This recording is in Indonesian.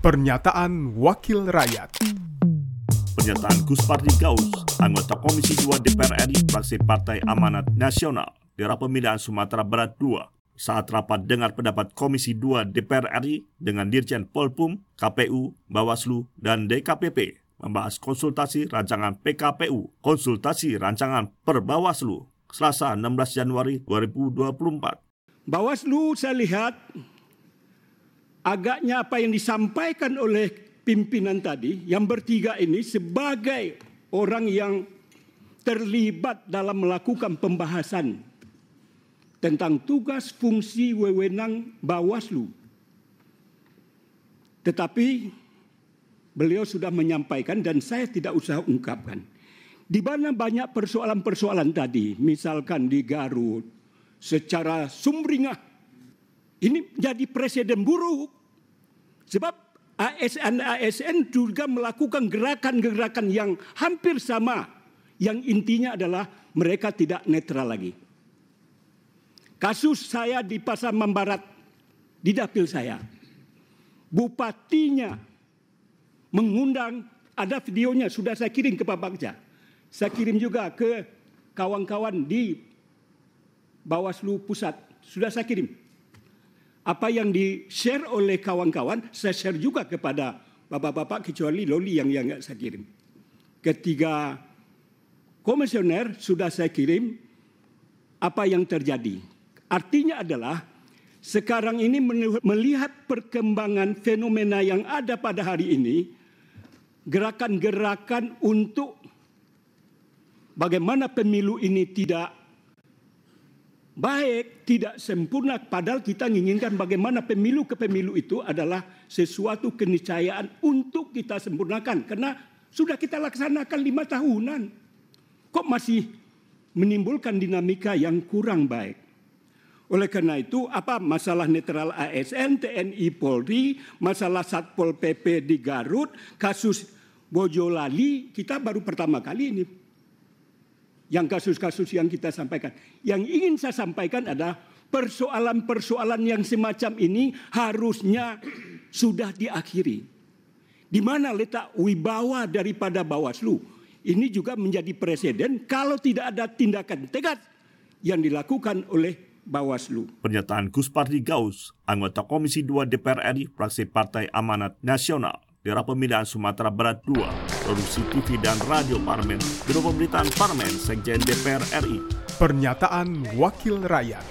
Pernyataan Wakil Rakyat Pernyataan Gus Pardi Gaus, anggota Komisi 2 DPR RI fraksi Partai Amanat Nasional di Pemilihan Sumatera Barat II saat rapat dengar pendapat Komisi 2 DPR RI dengan Dirjen Polpum, KPU, Bawaslu, dan DKPP membahas konsultasi rancangan PKPU, konsultasi rancangan per Bawaslu, Selasa 16 Januari 2024. Bawaslu saya lihat agaknya apa yang disampaikan oleh pimpinan tadi yang bertiga ini sebagai orang yang terlibat dalam melakukan pembahasan tentang tugas fungsi wewenang Bawaslu. Tetapi beliau sudah menyampaikan dan saya tidak usah ungkapkan. Di mana banyak persoalan-persoalan tadi, misalkan di Garut, secara sumringah, ini jadi presiden buruk. Sebab ASN-ASN juga melakukan gerakan-gerakan yang hampir sama. Yang intinya adalah mereka tidak netral lagi. Kasus saya di Pasar Mambarat, di dapil saya. Bupatinya mengundang, ada videonya sudah saya kirim ke Pak Bagja. Saya kirim juga ke kawan-kawan di Bawaslu Pusat. Sudah saya kirim. Apa yang di-share oleh kawan-kawan, saya share juga kepada bapak-bapak kecuali Loli yang yang saya kirim. Ketiga komisioner sudah saya kirim apa yang terjadi. Artinya adalah sekarang ini melihat perkembangan fenomena yang ada pada hari ini, gerakan-gerakan untuk bagaimana pemilu ini tidak baik, tidak sempurna, padahal kita menginginkan bagaimana pemilu ke pemilu itu adalah sesuatu keniscayaan untuk kita sempurnakan. Karena sudah kita laksanakan lima tahunan. Kok masih menimbulkan dinamika yang kurang baik? Oleh karena itu, apa masalah netral ASN, TNI, Polri, masalah Satpol PP di Garut, kasus Bojolali, kita baru pertama kali ini yang kasus-kasus yang kita sampaikan. Yang ingin saya sampaikan adalah persoalan-persoalan yang semacam ini harusnya sudah diakhiri. Di mana letak wibawa daripada Bawaslu? Ini juga menjadi presiden kalau tidak ada tindakan tegas yang dilakukan oleh Bawaslu. Pernyataan Gus Pardi Gaus, anggota Komisi 2 DPR RI, fraksi Partai Amanat Nasional, daerah pemilihan Sumatera Barat II, produksi TV dan radio Parlemen, Biro Pemberitaan Parlemen, Sekjen DPR RI. Pernyataan Wakil Rakyat.